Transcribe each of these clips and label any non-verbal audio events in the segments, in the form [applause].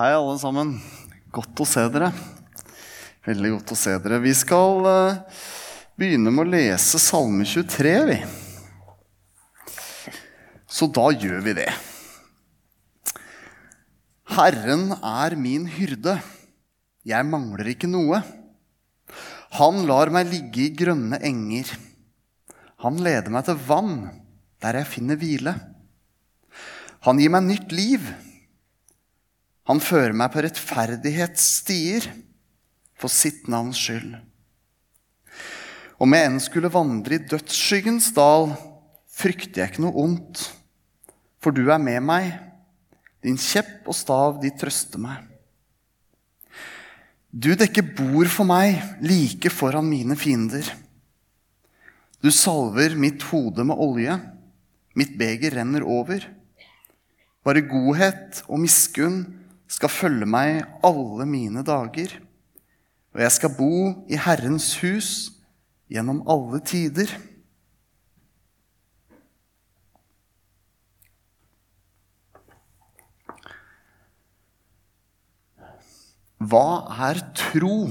Hei, alle sammen. Godt å se dere. Veldig godt å se dere. Vi skal uh, begynne med å lese Salme 23, vi. Så da gjør vi det. Herren er min hyrde. Jeg mangler ikke noe. Han lar meg ligge i grønne enger. Han leder meg til vann, der jeg finner hvile. Han gir meg nytt liv. Han fører meg på rettferdighetsstier for sitt navns skyld. Om jeg enn skulle vandre i dødsskyggens dal, frykter jeg ikke noe ondt, for du er med meg. Din kjepp og stav, de trøster meg. Du dekker bord for meg like foran mine fiender. Du salver mitt hode med olje, mitt beger renner over. Bare godhet og miskunn skal følge meg alle mine dager. Og jeg skal bo i Herrens hus gjennom alle tider. Hva er tro?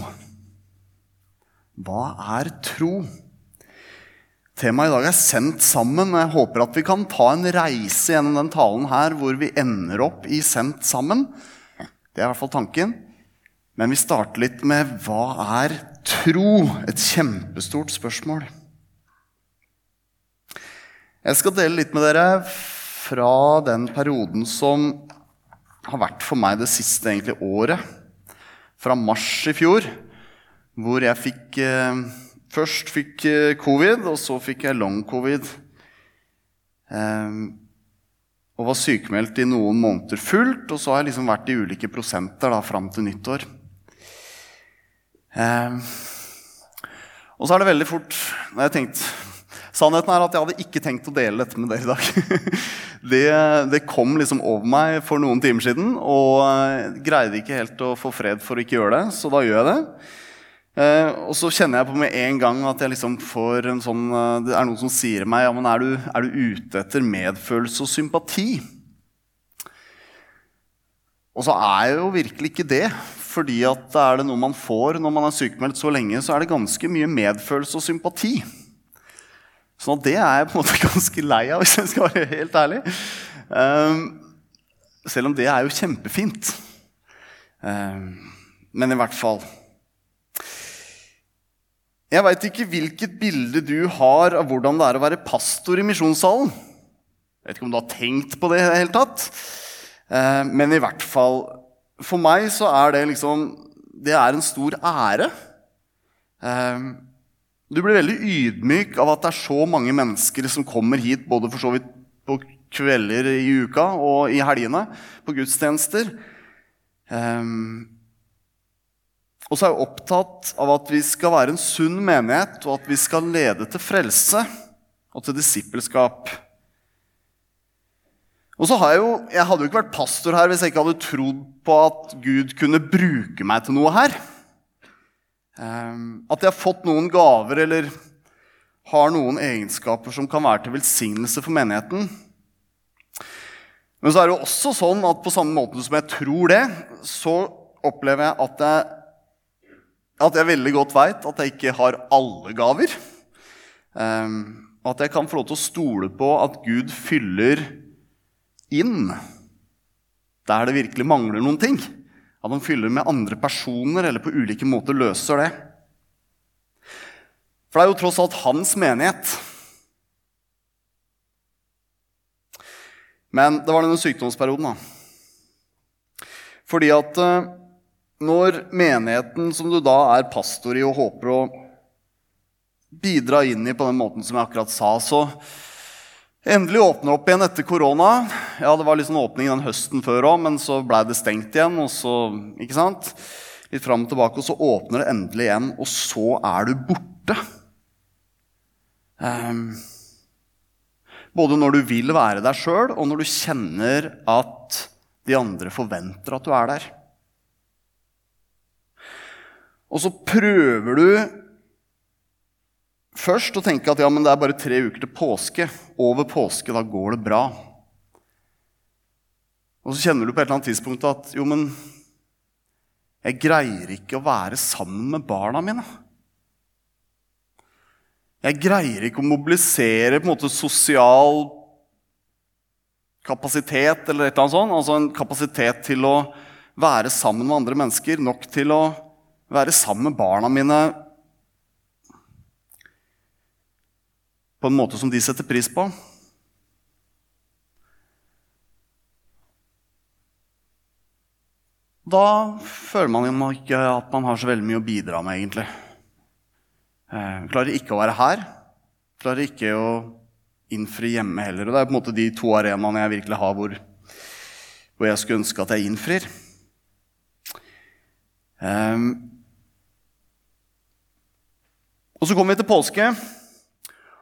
Hva er tro? Temaet i dag er 'sendt sammen'. Jeg håper at vi kan ta en reise gjennom den talen her hvor vi ender opp i 'sendt sammen'. Det er i hvert fall tanken. Men vi starter litt med hva er tro? Et kjempestort spørsmål. Jeg skal dele litt med dere fra den perioden som har vært for meg det siste egentlig året. Fra mars i fjor, hvor jeg fikk eh, Først fikk eh, covid, og så fikk jeg long covid. Eh, og var sykemeldt i noen måneder fullt, og så har jeg liksom vært i ulike prosenter da, fram til nyttår. Eh, og så er det veldig fort når jeg tenkte, Sannheten er at jeg hadde ikke tenkt å dele dette med dere i dag. [laughs] det, det, kom liksom over meg for noen timer siden, og jeg greide ikke helt å få fred for å ikke gjøre det, så da gjør jeg det. Eh, og så kjenner jeg på med en gang at jeg liksom får en sånn, det er noen som sier meg ja, men er du, er du ute etter medfølelse og sympati. Og så er jeg jo virkelig ikke det. fordi at er det noe man får når man er sykemeldt så lenge, så er det ganske mye medfølelse og sympati. Sånn det er jeg på en måte [laughs] ganske lei av, hvis jeg skal være helt ærlig. Um, selv om det er jo kjempefint. Um, men i hvert fall Jeg veit ikke hvilket bilde du har av hvordan det er å være pastor i misjonssalen. Jeg vet ikke om du har tenkt på det i det hele tatt. Uh, men i hvert fall For meg så er det liksom Det er en stor ære. Um, du blir veldig ydmyk av at det er så mange mennesker som kommer hit både for så vidt på kvelder i uka og i helgene på gudstjenester. Um, og så er jeg opptatt av at vi skal være en sunn menighet, og at vi skal lede til frelse og til disippelskap. Og så har Jeg jo, jeg hadde jo ikke vært pastor her hvis jeg ikke hadde trodd på at Gud kunne bruke meg til noe her. Ehm, at jeg har fått noen gaver eller har noen egenskaper som kan være til velsignelse for menigheten. Men så er det jo også sånn at på samme måte som jeg tror det, så opplever jeg at jeg, at jeg veldig godt veit at jeg ikke har alle gaver. Og at jeg kan få lov til å stole på at Gud fyller inn der det virkelig mangler noen ting. At han fyller med andre personer eller på ulike måter løser det. For det er jo tross alt hans menighet. Men det var denne sykdomsperioden, da. Fordi at eh, når menigheten som du da er pastor i og håper å bidra inn i på den måten som jeg akkurat sa, så Endelig åpner opp igjen etter korona. Ja, Det var litt sånn åpning den høsten før òg, men så blei det stengt igjen. og så, ikke sant? Litt fram og tilbake, og så åpner det endelig igjen, og så er du borte. Um, både når du vil være der sjøl, og når du kjenner at de andre forventer at du er der. Og så prøver du først å tenke at ja, men det er bare tre uker til påske. Over påske, da går det bra. Og så kjenner du på et eller annet tidspunkt at jo, men Jeg greier ikke å være sammen med barna mine. Jeg greier ikke å mobilisere på en måte sosial kapasitet eller et eller annet sånt. Altså en kapasitet til å være sammen med andre mennesker. Nok til å være sammen med barna mine på en måte som de setter pris på. Da føler man ikke at man har så veldig mye å bidra med, egentlig. Jeg klarer ikke å være her. Klarer ikke å innfri hjemme heller. Og det er på en måte de to arenaene jeg virkelig har hvor, hvor jeg skulle ønske at jeg innfrir. Um, og så kommer vi til påske,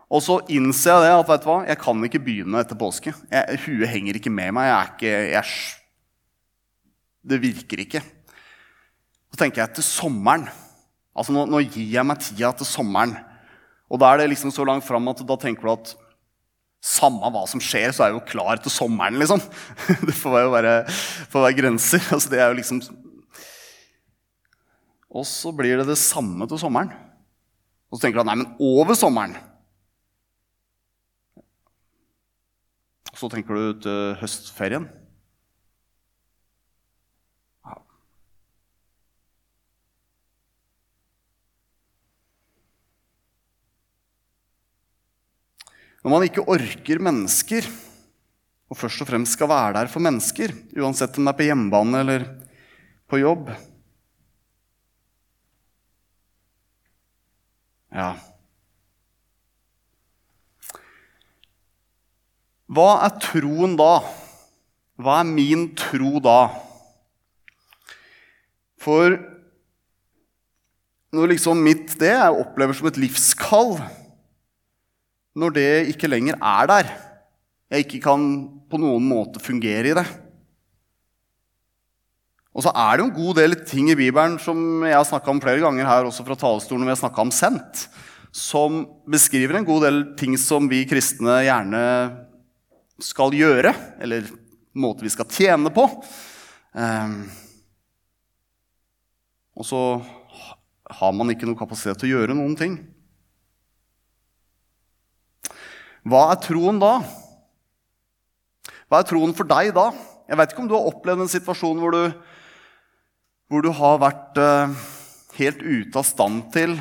og så innser jeg det at vet du hva, jeg kan ikke begynne etter påske. Jeg, huet henger ikke med meg. Jeg ikke, jeg, det virker ikke. Så tenker jeg til sommeren. Altså nå, nå, gir jeg meg tida til sommeren. Og da er det liksom så langt fram at da tenker du at samme hva som skjer, så er jeg jo klar til sommeren, liksom. [laughs] Det får jo være, får være grenser. Altså, det er jo liksom Og så blir det det samme til sommeren. Og så tenker du at nei, men over sommeren Og Så tenker du til høstferien. Når man ikke orker mennesker, og først og fremst skal være der for mennesker, uansett om det er på hjemmebane eller på jobb Ja Hva er troen da? Hva er min tro da? For når liksom mitt det jeg opplever som et livskall, når det ikke lenger er der, jeg ikke kan på noen måte fungere i det Og så er det jo en god del ting i Bibelen som jeg har snakka om flere ganger her, også fra talerstolen vi har om sendt, som beskriver en god del ting som vi kristne gjerne skal gjøre, eller måte vi skal tjene på. Um, og så har man ikke noe kapasitet til å gjøre noen ting. Hva er troen da? Hva er troen for deg da? Jeg vet ikke om du har opplevd en situasjon hvor du, hvor du har vært uh, helt ute av stand til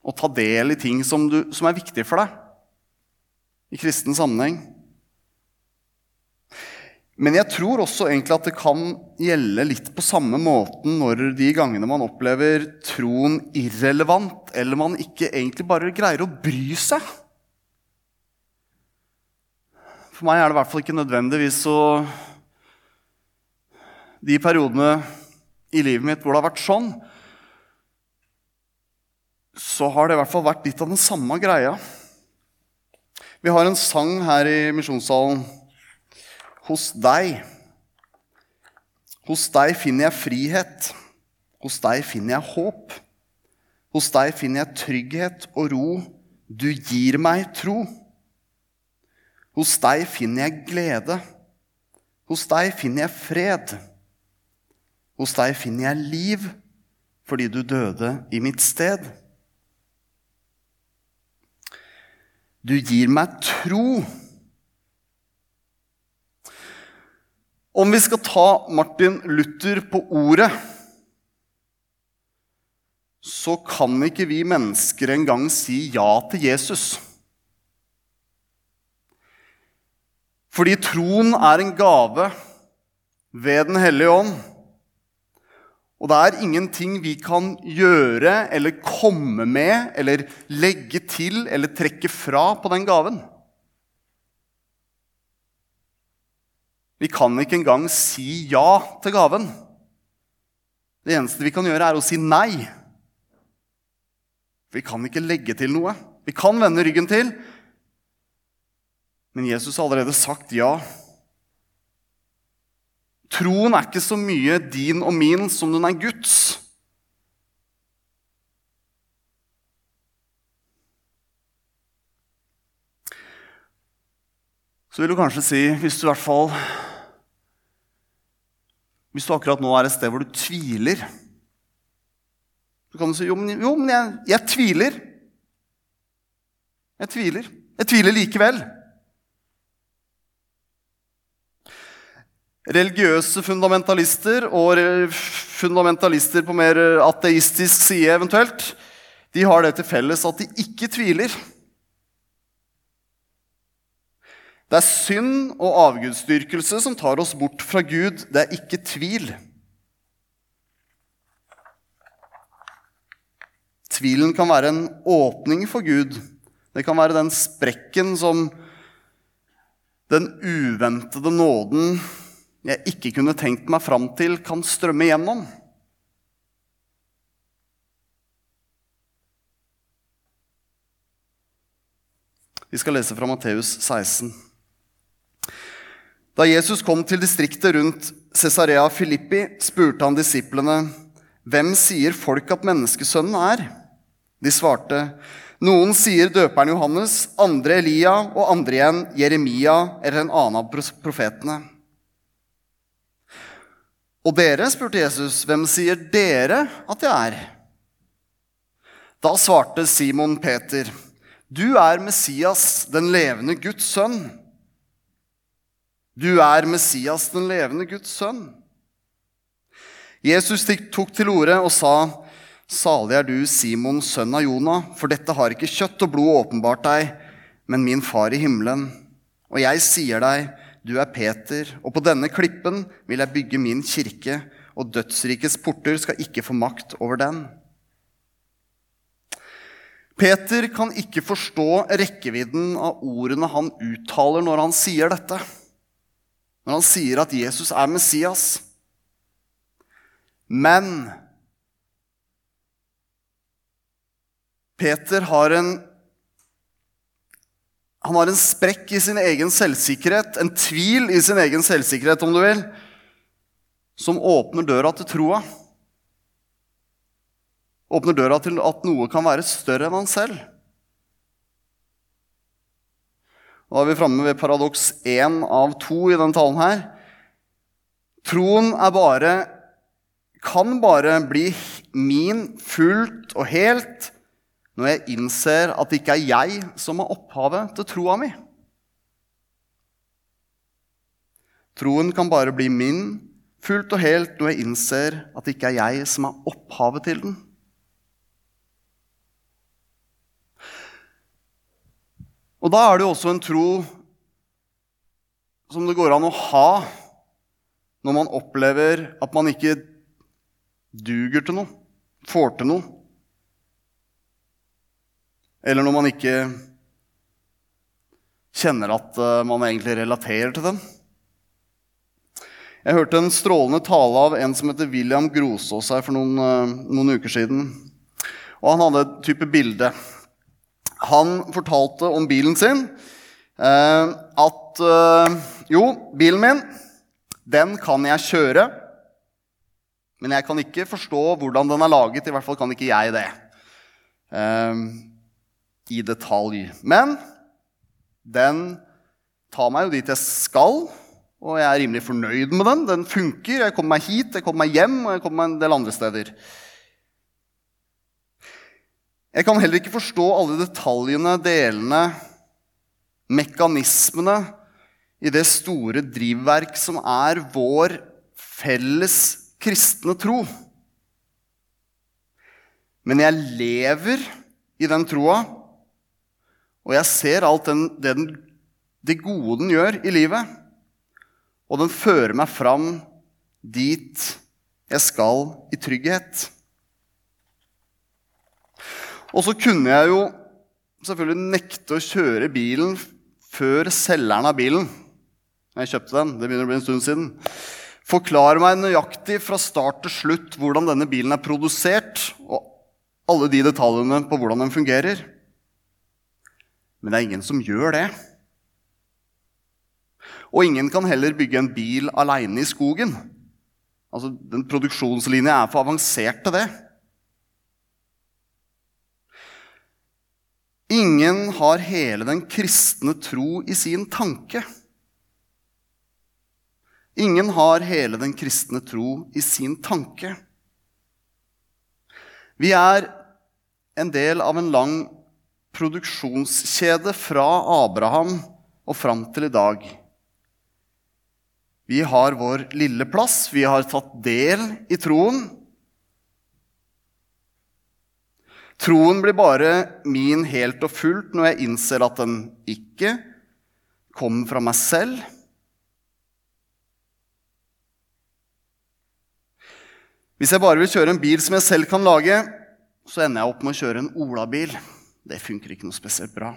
å ta del i ting som, du, som er viktige for deg i kristen sammenheng. Men jeg tror også egentlig at det kan gjelde litt på samme måten når de gangene man opplever troen irrelevant, eller man ikke egentlig bare greier å bry seg. For meg er det i hvert fall ikke nødvendigvis så De periodene i livet mitt hvor det har vært sånn, så har det i hvert fall vært litt av den samme greia. Vi har en sang her i misjonssalen hos deg. Hos deg finner jeg frihet. Hos deg finner jeg håp. Hos deg finner jeg trygghet og ro. Du gir meg tro. Hos deg finner jeg glede. Hos deg finner jeg fred. Hos deg finner jeg liv, fordi du døde i mitt sted. Du gir meg tro. Om vi skal ta Martin Luther på ordet, så kan ikke vi mennesker engang si ja til Jesus. Fordi troen er en gave ved Den hellige ånd. Og det er ingenting vi kan gjøre eller komme med eller legge til eller trekke fra på den gaven. Vi kan ikke engang si ja til gaven. Det eneste vi kan gjøre, er å si nei. Vi kan ikke legge til noe. Vi kan vende ryggen til. Men Jesus har allerede sagt ja. Troen er ikke så mye din og min som den er Guds. Så vil du kanskje si, hvis du i hvert fall hvis du akkurat nå er et sted hvor du tviler Så kan du si jo, men, jo, men jeg, jeg tviler. Jeg tviler. Jeg tviler likevel. Religiøse fundamentalister og fundamentalister på mer ateistisk side eventuelt, de har det til felles at de ikke tviler. Det er synd og avgudsdyrkelse som tar oss bort fra Gud. Det er ikke tvil. Tvilen kan være en åpning for Gud. Det kan være den sprekken som den uventede nåden jeg ikke kunne tenkt meg fram til, kan strømme gjennom. Vi skal lese fra Matteus 16. Da Jesus kom til distriktet rundt Cesarea Filippi, spurte han disiplene, 'Hvem sier folk at menneskesønnen er?' De svarte, 'Noen sier døperen Johannes, andre Elia og andre igjen Jeremia eller en annen av profetene.' Og dere, spurte Jesus, 'Hvem sier dere at jeg er?' Da svarte Simon Peter, 'Du er Messias, den levende Guds sønn.' Du er Messias, den levende Guds sønn. Jesus tok til orde og sa, Salig er du, Simon, sønn av Jonah, for dette har ikke kjøtt og blod åpenbart deg, men min far i himmelen. Og jeg sier deg, du er Peter, og på denne klippen vil jeg bygge min kirke, og dødsrikets porter skal ikke få makt over den. Peter kan ikke forstå rekkevidden av ordene han uttaler når han sier dette når han sier at Jesus er Messias. Men Peter har en han har en sprekk i sin egen selvsikkerhet, en tvil i sin egen selvsikkerhet, om du vil, som åpner døra til troa. Åpner døra til at noe kan være større enn han selv. Da er vi framme ved paradoks én av to i denne talen her. Troen er bare kan bare bli min fullt og helt når jeg innser at det ikke er jeg som er opphavet til troa mi. Troen kan bare bli min fullt og helt når jeg innser at det ikke er jeg som er opphavet til den. Og da er det jo også en tro som det går an å ha når man opplever at man ikke duger til noe, får til noe. Eller når man ikke kjenner at eh, man egentlig relaterer til dem. Jeg hørte en strålende tale av en som heter William Grosås her for noen, eh, noen uker siden. Og han hadde et type bilde han fortalte om bilen sin eh, at eh, Jo, bilen min, den kan jeg kjøre. Men jeg kan ikke forstå hvordan den er laget. I hvert fall kan ikke jeg det. Eh, I detalj. Men den tar meg jo dit jeg skal, og jeg er rimelig fornøyd med den. Den funker. Jeg kommer meg hit, jeg kommer meg hjem, og jeg kommer meg en del andre steder. Jeg kan heller ikke forstå alle detaljene, delene, mekanismene i det store drivverk som er vår felles kristne tro. Men jeg lever i den troa, og jeg ser alt den, det, den, det gode den gjør i livet. Og den fører meg fram dit jeg skal i trygghet. Og så kunne jeg jo selvfølgelig nekte å kjøre bilen før selgeren av bilen jeg kjøpte den. Det begynner å bli en stund siden. Forklare meg nøyaktig fra start til slutt hvordan denne bilen er produsert, og alle de detaljene på hvordan den fungerer. Men det er ingen som gjør det. Og ingen kan heller bygge en bil aleine i skogen. Altså, den Produksjonslinja er for avansert til det. Ingen har hele den kristne tro i sin tanke. Ingen har hele den kristne tro i sin tanke. Vi er en del av en lang produksjonskjede fra Abraham og fram til i dag. Vi har vår lille plass, vi har tatt del i troen. Troen blir bare min helt og fullt når jeg innser at den ikke kommer fra meg selv. Hvis jeg bare vil kjøre en bil som jeg selv kan lage, så ender jeg opp med å kjøre en olabil. Det funker ikke noe spesielt bra.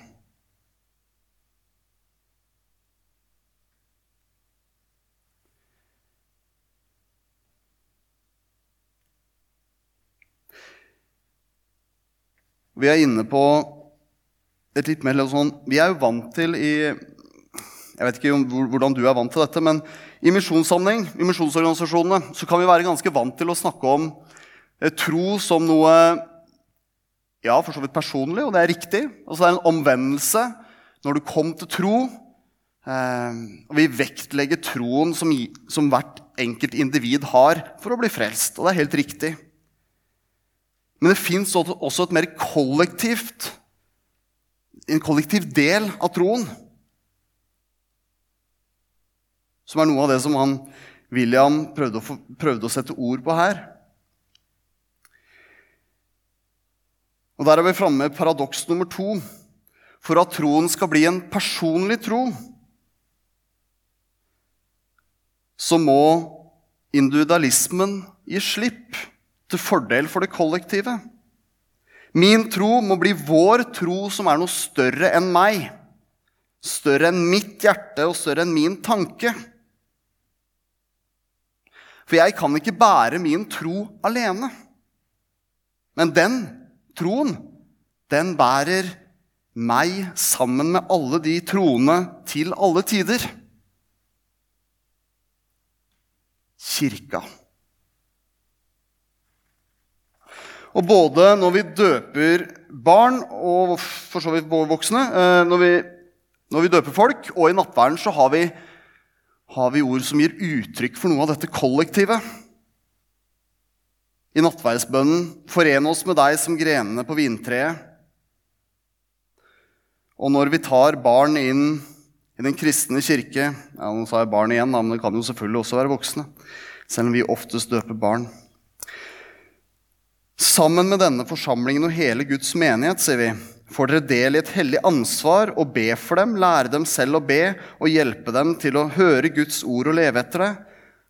Vi er inne på et litt mer sånn Vi er jo vant til i Jeg vet ikke hvordan du er vant til dette, men i misjonssammenheng, i misjonsorganisasjonene, så kan vi være ganske vant til å snakke om eh, tro som noe ja, for så vidt personlig, og det er riktig. Og så er det en omvendelse når du kom til tro. Eh, og vi vektlegger troen som, som hvert enkelt individ har for å bli frelst. Og det er helt riktig. Men det fins også et mer kollektivt en kollektiv del av troen. Som er noe av det som han, William prøvde å, prøvde å sette ord på her. Og Der er vi framme med paradoks nummer to. For at troen skal bli en personlig tro, så må individualismen gi slipp til fordel for det kollektive. Min tro må bli vår tro, som er noe større enn meg. Større enn mitt hjerte og større enn min tanke. For jeg kan ikke bære min tro alene. Men den troen, den bærer meg sammen med alle de troende til alle tider. Kirka. Og både når vi døper barn og for så vidt voksne, eh, når vi, når vi døper folk, og i nattverden, så har vi, har vi, ord som gir uttrykk for noe av dette kollektivet. I nattverdsbønnen 'Foren oss med deg som grenene på vintreet'. Og når vi tar barn inn i den kristne kirke ja, Nå sa jeg barn igjen, men det kan jo selvfølgelig også være voksne. Selv om vi oftest døper barn. Sammen med denne forsamlingen og hele Guds menighet, sier vi, får dere del i et hellig ansvar å be for dem, lære dem selv å be og hjelpe dem til å høre Guds ord og leve etter det,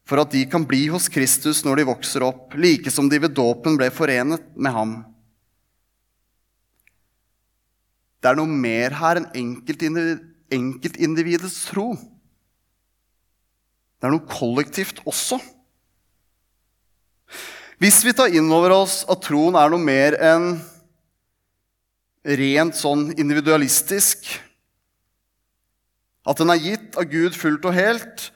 for at de kan bli hos Kristus når de vokser opp, like som de ved dåpen ble forenet med ham. Det er noe mer her enn enkeltindividets tro. Det er noe kollektivt også. Hvis vi tar inn over oss at troen er noe mer enn rent sånn individualistisk, at den er gitt av Gud fullt og helt,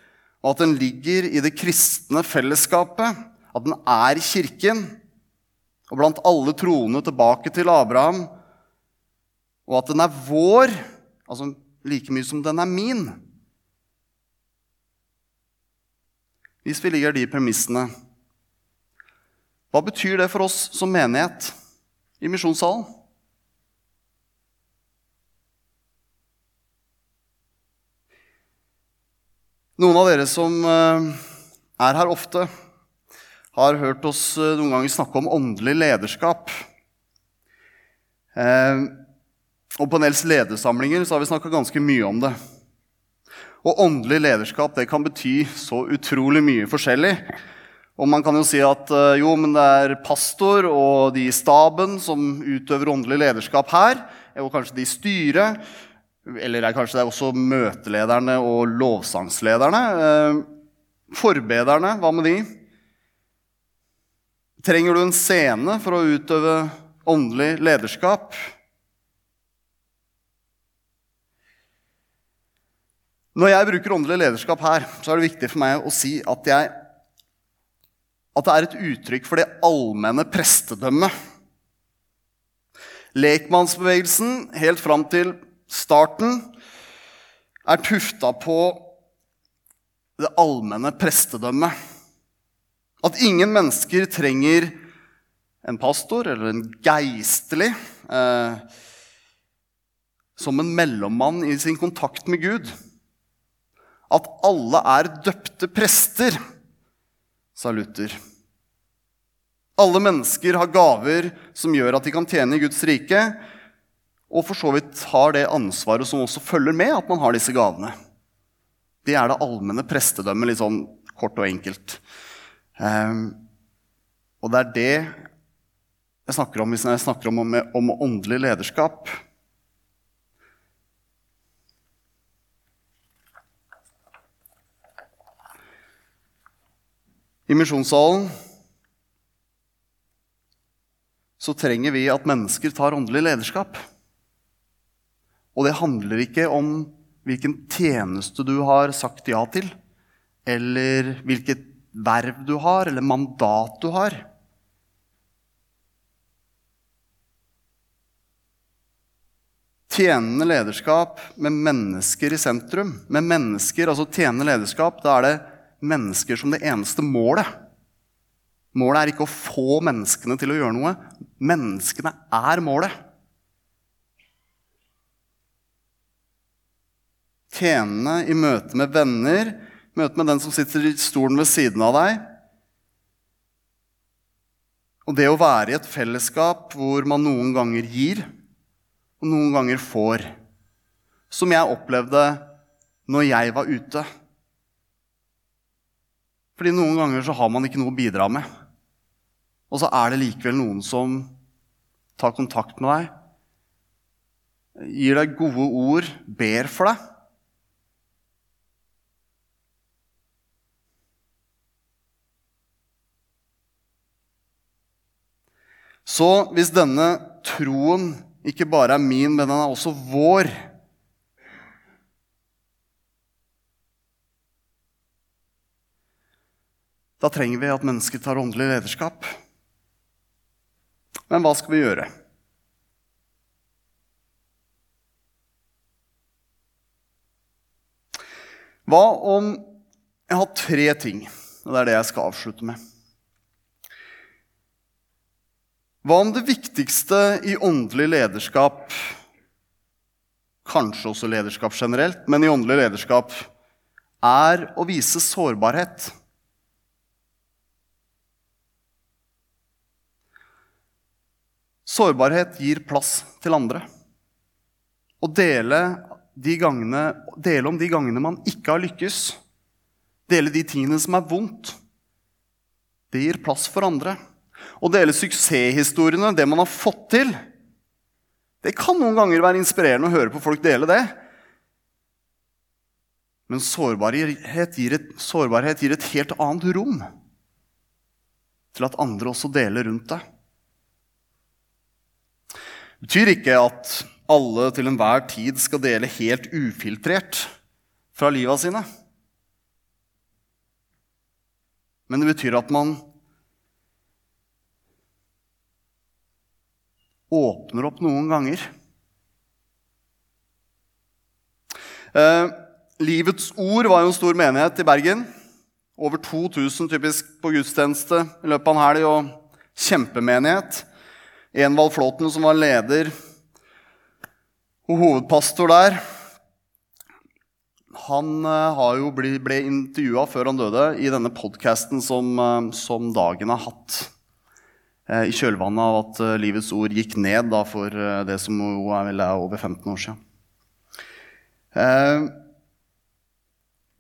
og at den ligger i det kristne fellesskapet, at den er kirken og blant alle troende tilbake til Abraham, og at den er vår, altså like mye som den er min Hvis vi ligger de premissene hva betyr det for oss som menighet i misjonssalen? Noen av dere som eh, er her ofte, har hørt oss eh, noen ganger snakke om åndelig lederskap. Eh, og på Nels ledersamlinger så har vi snakka ganske mye om det. Og åndelig lederskap det kan bety så utrolig mye forskjellig. Og man kan jo si at jo, men det er pastor og de i staben som utøver åndelig lederskap her, og kanskje de i styret. Eller er kanskje det er også møtelederne og lovsangslederne. Eh, forbederne, hva med de? Trenger du en scene for å utøve åndelig lederskap? Når jeg bruker åndelig lederskap her, så er det viktig for meg å si at jeg at det er et uttrykk for det allmenne prestedømmet. Lekmannsbevegelsen helt fram til starten er tufta på det allmenne prestedømmet. At ingen mennesker trenger en pastor eller en geistlig eh, som en mellommann i sin kontakt med Gud. At alle er døpte prester, sa Luther. Alle mennesker har gaver som gjør at de kan tjene i Guds rike, og for så vidt har det ansvaret som også følger med at man har disse gavene. Det er det allmenne prestedømmet, litt sånn kort og enkelt. Um, og det er det jeg snakker om hvis jeg snakker om, om, om åndelig lederskap. I misjonssalen så trenger vi at mennesker tar åndelig lederskap. Og det handler ikke om hvilken tjeneste du har sagt ja til, eller hvilket verv du har, eller mandat du har. Tjenende lederskap med mennesker i sentrum. Med mennesker, altså tjenende lederskap, da er det mennesker som det eneste målet. Målet er ikke å få menneskene til å gjøre noe. Menneskene er målet. Tjenende i møte med venner, møte med den som sitter i stolen ved siden av deg. Og det å være i et fellesskap hvor man noen ganger gir, og noen ganger får. Som jeg opplevde når jeg var ute. Fordi noen ganger så har man ikke noe å bidra med. Og så er det likevel noen som tar kontakt med deg, gir deg gode ord, ber for deg. Så hvis denne troen ikke bare er min, men den er også vår Da trenger vi at mennesket tar åndelig lederskap. Men hva skal vi gjøre? Hva om jeg har tre ting, og det er det jeg skal avslutte med? Hva om det viktigste i åndelig lederskap, kanskje også lederskap generelt, men i åndelig lederskap, er å vise sårbarhet? Sårbarhet gir plass til andre. Å dele, de gangene, dele om de gangene man ikke har lykkes, dele de tingene som er vondt, det gir plass for andre. Å dele suksesshistoriene, det man har fått til, det kan noen ganger være inspirerende å høre på folk dele det. Men sårbarhet gir et, sårbarhet gir et helt annet rom til at andre også deler rundt deg. Det betyr ikke at alle til enhver tid skal dele helt ufiltrert fra liva sine. Men det betyr at man åpner opp noen ganger. Eh, Livets Ord var jo en stor menighet i Bergen. Over 2000 typisk på gudstjeneste i løpet av en helg. Og kjempemenighet. Envald Flåten, som var leder og hovedpastor der, han eh, jo ble, ble intervjua før han døde, i denne podkasten som, eh, som, Dagen har hatt. Eh, I kjølvannet av at Livets Ord gikk ned da, for det som jo er, er over 15 år siden.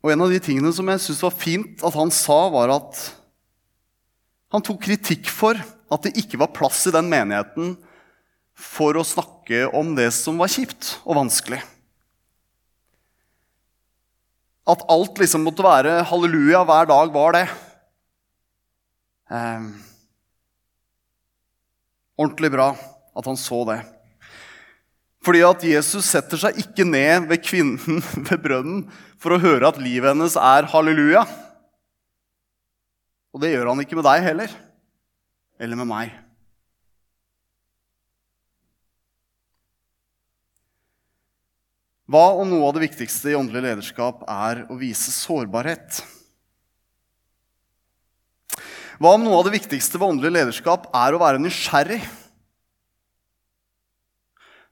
Og en av de tingene som jeg syntes var fint at han sa, var at han tok kritikk for at det ikke var plass i den menigheten for å snakke om det som var kjipt og vanskelig. At alt liksom måtte være halleluja hver dag, var det. Eh, ordentlig bra at han så det. Fordi at Jesus setter seg ikke ned ved kvinnen [laughs] ved brønnen for å høre at livet hennes er halleluja. Og det gjør han ikke med deg heller eller med meg. Hva om noe av det viktigste i åndelig lederskap er å vise sårbarhet? Hva om noe av det viktigste ved åndelig lederskap er å være nysgjerrig?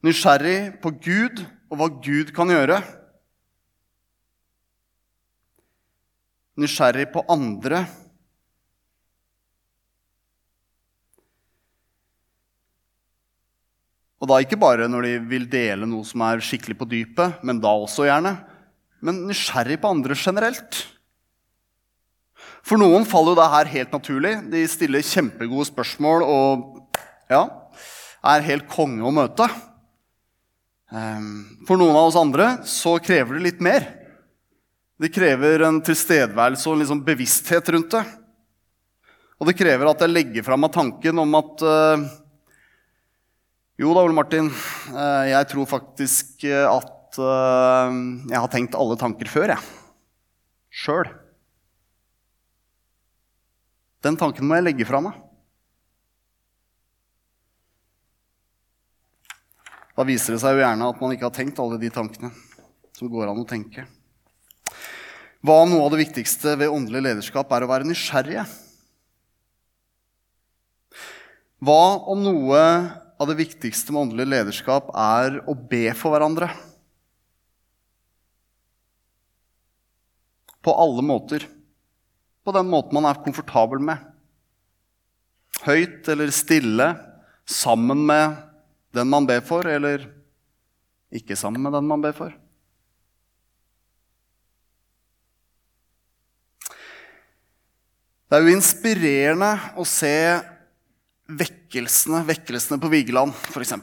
Nysgjerrig på Gud og hva Gud kan gjøre. Nysgjerrig på andre. Og da ikke bare når de vil dele noe som er skikkelig på dypet, men da også gjerne. Men nysgjerrig på andre generelt. For noen faller jo det her helt naturlig. De stiller kjempegode spørsmål og ja, er helt konge å møte. Ehm, for noen av oss andre så krever det litt mer. Det krever en tilstedeværelse og en liksom bevissthet rundt det. Og det krever at jeg legger fra meg tanken om at uh, Jo da, Ole Martin, uh, jeg tror faktisk at uh, jeg har tenkt alle tanker før, jeg. Sjøl. Den tanken må jeg legge fra meg. Da viser det seg jo gjerne at man ikke har tenkt alle de tankene som går an å tenke. Hva om noe av det viktigste ved åndelig lederskap er å være nysgjerrige? Hva om noe av det viktigste med åndelig lederskap er å be for hverandre? På alle måter på den måten man er komfortabel med. Høyt eller stille, sammen med den man ber for, eller ikke sammen med den man ber for. Det er jo inspirerende å se vekkelsene, vekkelsene på Vigeland, f.eks.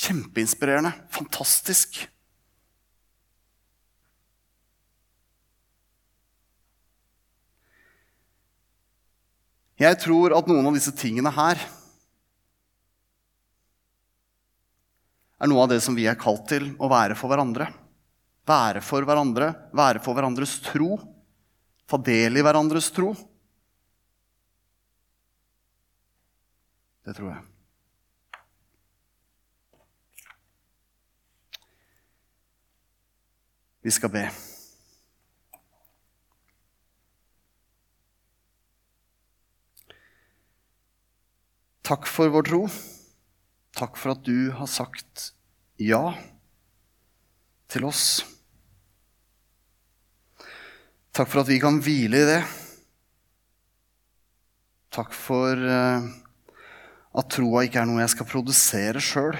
Kjempeinspirerende. Fantastisk. Jeg tror at noen av disse tingene her er noe av det som vi er kalt til å være for hverandre. Være for hverandre, være for hverandres tro. Ta del i hverandres tro. Det tror jeg. Vi skal be. Takk for vår tro. Takk for at du har sagt ja til oss. Takk for at vi kan hvile i det. Takk for eh, at troa ikke er noe jeg skal produsere sjøl.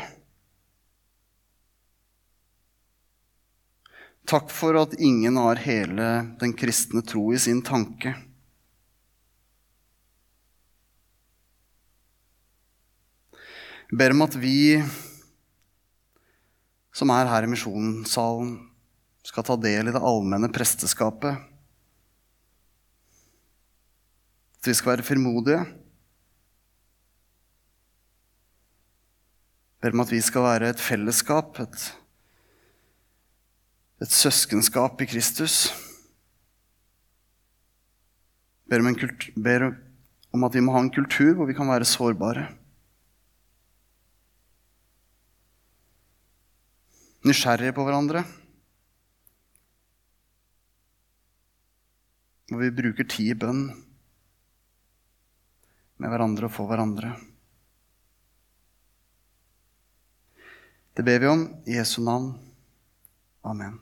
Takk for at ingen har hele den kristne tro i sin tanke. Jeg ber om at vi som er her i misjonssalen, skal ta del i det allmenne presteskapet. At vi skal være frimodige. Jeg ber om at vi skal være et fellesskap, et, et søskenskap i Kristus. Jeg ber om, ber om at vi må ha en kultur hvor vi kan være sårbare. Nysgjerrige på hverandre. Hvor vi bruker tid i bønn med hverandre og for hverandre. Det ber vi om i Jesu navn. Amen.